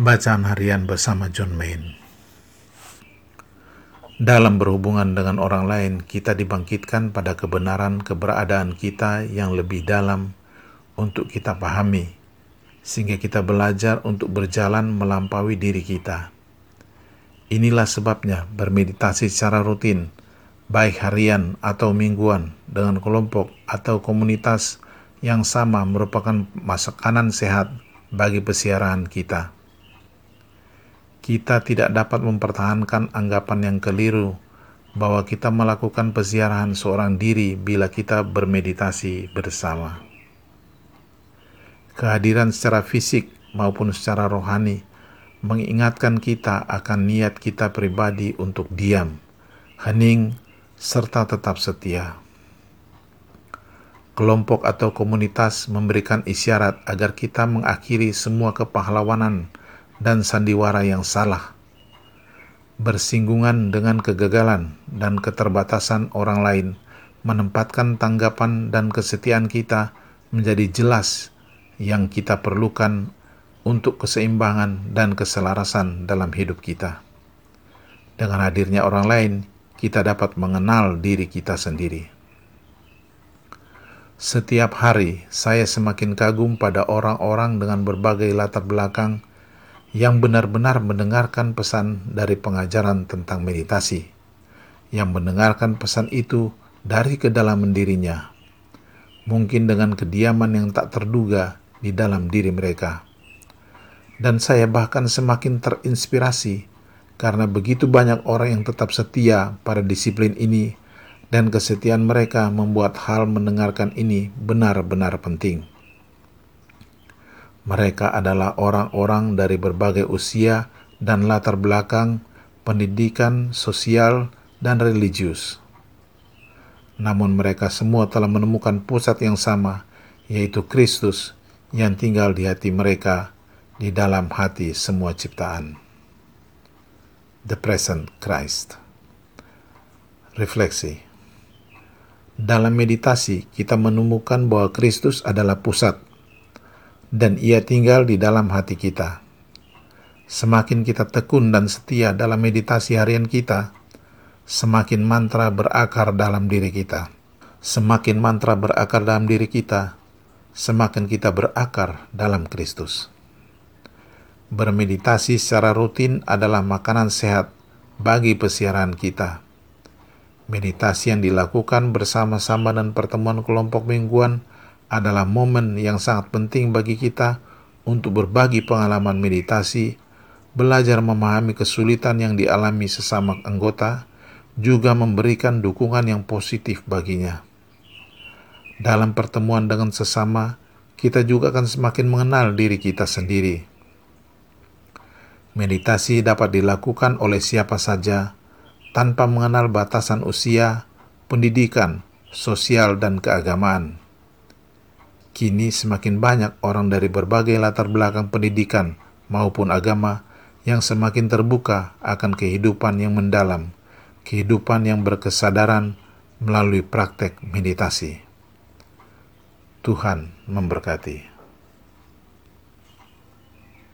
Bacaan harian bersama John Main. Dalam berhubungan dengan orang lain, kita dibangkitkan pada kebenaran keberadaan kita yang lebih dalam untuk kita pahami, sehingga kita belajar untuk berjalan melampaui diri kita. Inilah sebabnya bermeditasi secara rutin, baik harian atau mingguan, dengan kelompok atau komunitas yang sama merupakan makanan sehat bagi pesiaran kita. Kita tidak dapat mempertahankan anggapan yang keliru bahwa kita melakukan pesiaran seorang diri bila kita bermeditasi bersama. Kehadiran secara fisik maupun secara rohani mengingatkan kita akan niat kita pribadi untuk diam, hening, serta tetap setia. Kelompok atau komunitas memberikan isyarat agar kita mengakhiri semua kepahlawanan dan sandiwara yang salah, bersinggungan dengan kegagalan dan keterbatasan orang lain, menempatkan tanggapan dan kesetiaan kita menjadi jelas yang kita perlukan untuk keseimbangan dan keselarasan dalam hidup kita. Dengan hadirnya orang lain, kita dapat mengenal diri kita sendiri. Setiap hari, saya semakin kagum pada orang-orang dengan berbagai latar belakang yang benar-benar mendengarkan pesan dari pengajaran tentang meditasi, yang mendengarkan pesan itu dari kedalaman dirinya, mungkin dengan kediaman yang tak terduga di dalam diri mereka dan saya bahkan semakin terinspirasi karena begitu banyak orang yang tetap setia pada disiplin ini dan kesetiaan mereka membuat hal mendengarkan ini benar-benar penting. Mereka adalah orang-orang dari berbagai usia dan latar belakang, pendidikan, sosial, dan religius. Namun mereka semua telah menemukan pusat yang sama, yaitu Kristus yang tinggal di hati mereka di dalam hati semua ciptaan. The Present Christ Refleksi Dalam meditasi, kita menemukan bahwa Kristus adalah pusat, dan ia tinggal di dalam hati kita. Semakin kita tekun dan setia dalam meditasi harian kita, semakin mantra berakar dalam diri kita. Semakin mantra berakar dalam diri kita, semakin kita berakar dalam Kristus. Bermeditasi secara rutin adalah makanan sehat bagi pesiaran kita. Meditasi yang dilakukan bersama-sama dan pertemuan kelompok mingguan adalah momen yang sangat penting bagi kita untuk berbagi pengalaman meditasi, belajar memahami kesulitan yang dialami sesama anggota, juga memberikan dukungan yang positif baginya. Dalam pertemuan dengan sesama, kita juga akan semakin mengenal diri kita sendiri Meditasi dapat dilakukan oleh siapa saja tanpa mengenal batasan usia, pendidikan, sosial, dan keagamaan. Kini semakin banyak orang dari berbagai latar belakang pendidikan maupun agama yang semakin terbuka akan kehidupan yang mendalam, kehidupan yang berkesadaran melalui praktek meditasi. Tuhan memberkati.